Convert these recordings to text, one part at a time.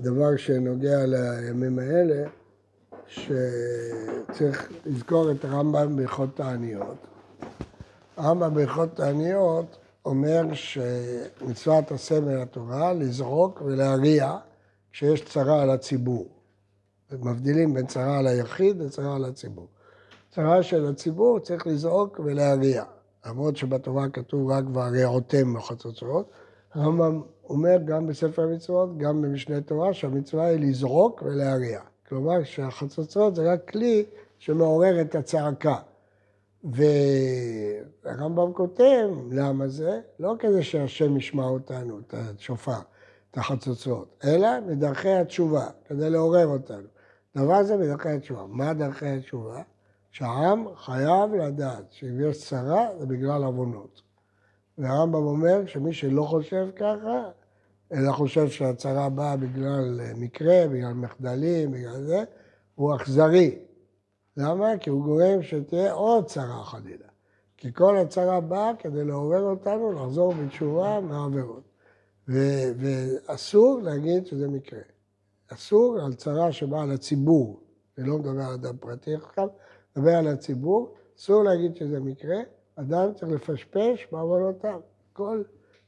דבר שנוגע לימים האלה, שצריך לזכור את הרמב"ם בהלכות תעניות. הרמב"ם בהלכות תעניות אומר שמצוות מן התורה לזרוק ולהריע כשיש צרה על הציבור. מבדילים בין צרה על היחיד לצרה על הציבור. צרה של הציבור צריך לזעוק ולהריע. למרות שבתורה כתוב רק והריעותם בחצוצרות, הרמב"ם אומר גם בספר המצוות, גם במשנה תורה, שהמצווה היא לזרוק ולהריע. כלומר שהחצוצרות זה רק כלי שמעורר את הצעקה. והרמב"ם כותב, למה זה? לא כדי שהשם ישמע אותנו, את השופר, את החצוצרות, אלא מדרכי התשובה, כדי לעורר אותנו. דבר זה מדרכי התשובה. מה דרכי התשובה? שהעם חייב לדעת שאם יש צרה זה בגלל עוונות. והרמב"ם אומר שמי שלא חושב ככה, אלא חושב שהצרה באה בגלל מקרה, בגלל מחדלים, בגלל זה, הוא אכזרי. למה? כי הוא גורם שתהיה עוד צרה חלילה. כי כל הצרה באה כדי לעורר אותנו לחזור בתשובה מהעבירות. ואסור להגיד שזה מקרה. אסור על צרה שבאה לציבור, אני לא מדבר על אדם פרטי עכשיו, מדבר על הציבור, אסור להגיד שזה מקרה, אדם צריך לפשפש בעוונותיו. כל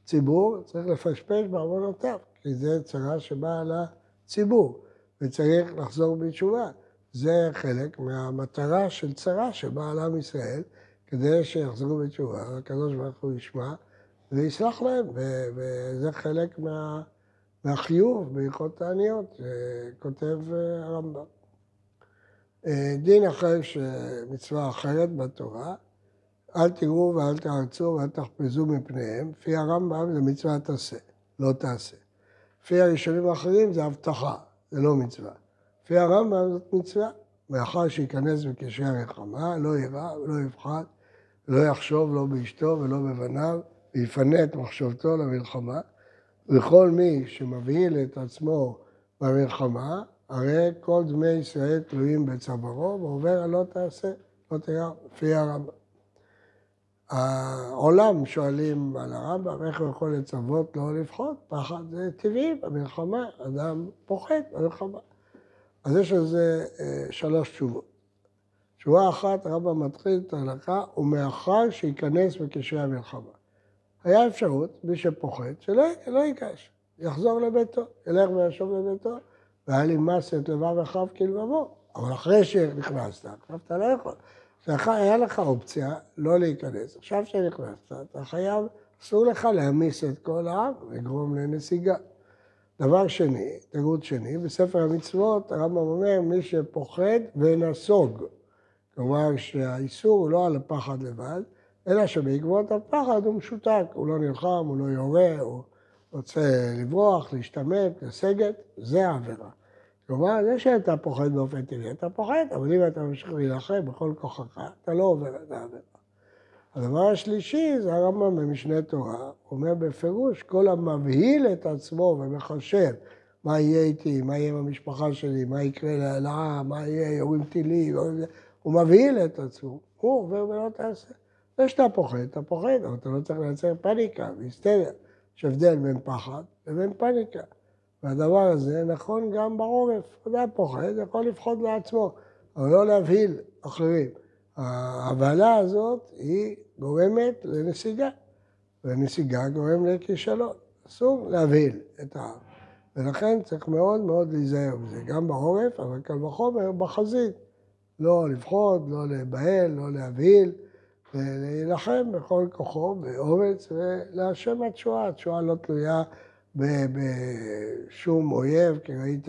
ציבור צריך לפשפש בעוונותיו, כי זה צרה שבאה לציבור, וצריך לחזור בתשובה. זה חלק מהמטרה של צרה שבאה לעם ישראל, כדי שיחזרו בתשובה, הקדוש ברוך הוא ישמע ויסלח להם, וזה חלק מה, מהחיוב בהלכות תעניות, שכותב הרמב"ם. דין אחר שמצווה אחרת בתורה, אל תראו ואל תארצו ואל תחפזו מפניהם, לפי הרמב"ם זה מצוות עשה, לא תעשה. לפי הראשונים האחרים זה הבטחה, זה לא מצווה. לפי הרמב"ם זאת מצווה, מאחר שייכנס בקשרי המלחמה, לא יירא ולא יפחד, לא יחשוב לא באשתו ולא בבניו, ויפנה את מחשבתו למלחמה, וכל מי שמבהיל את עצמו במלחמה, הרי כל דמי ישראל תלויים בצווארו, ועובר על לא תעשה, לא תראה, לפי הרמב"ם. העולם שואלים על הרמב"ם, איך הוא יכול לצוות לא לפחות? פחד זה טבעי במלחמה, אדם פוחד במלחמה. אז יש לזה שלוש תשובות. תשובה אחת, הרמב"ם מתחיל את ההלכה, ומאחר שייכנס בקשרי המלחמה. היה אפשרות, מי שפוחד, שלא לא ייגש, יחזור לביתו, ילך וישוב לביתו, והיה לי מס את לבב אחיו כלבבו. אבל אחרי שנכנסת, עכשיו אתה לא יכול. היה לך אופציה לא להיכנס. עכשיו שנכנסת, אתה חייב, אסור לך להעמיס את כל העם ולגרום לנסיגה. דבר שני, תירוץ שני, בספר המצוות הרמב"ם אומר מי שפוחד ונסוג. כלומר שהאיסור הוא לא על הפחד לבד, אלא שבעקבות הפחד הוא משותק, הוא לא נלחם, הוא לא יורה, הוא רוצה לברוח, להשתמט, לסגת, זה העבירה. כלומר, זה שאתה פוחד באופן טבעי, אתה פוחד, אבל אם אתה ממשיך להילחם בכל כוחך, אתה לא עובר את העבירה. הדבר השלישי זה הרמב"ם במשנה תורה, אומר בפירוש, כל המבהיל את עצמו ומחשב מה יהיה איתי, מה יהיה עם המשפחה שלי, מה יקרה לעם, מה יהיה, יורים טילים, הוא מבהיל את עצמו, הוא עובר ולא תעשה. זה שאתה פוחד, אתה פוחד, אבל אתה לא צריך לייצר פניקה והיסטריה. יש הבדל בין פחד לבין פניקה. והדבר הזה נכון גם בעורף. אדם פוחד, יכול לפחוד לעצמו, אבל לא להבהיל אחרים. ההבהלה הזאת היא גורמת לנסיגה, ונסיגה גורם לכישלון. אסור להבהיל את העם. ולכן צריך מאוד מאוד להיזהר בזה, גם בעורף, אבל קל וחומר בחזית. לא לפחוד, לא להיבהל, לא להבהיל, ולהילחם בכל כוחו, באומץ, ולהשם התשועה. התשועה לא תלויה בשום אויב, כי ראית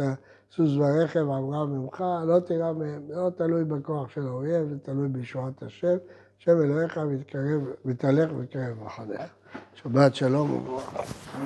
סוס ורכב אמרה ממך, לא תירא מהם, לא תלוי בכוח של האויב, זה תלוי בישועת השם. השם אלוהיך מתקרב, מתהלך וקרב מחנך. שבת שלום וברכה.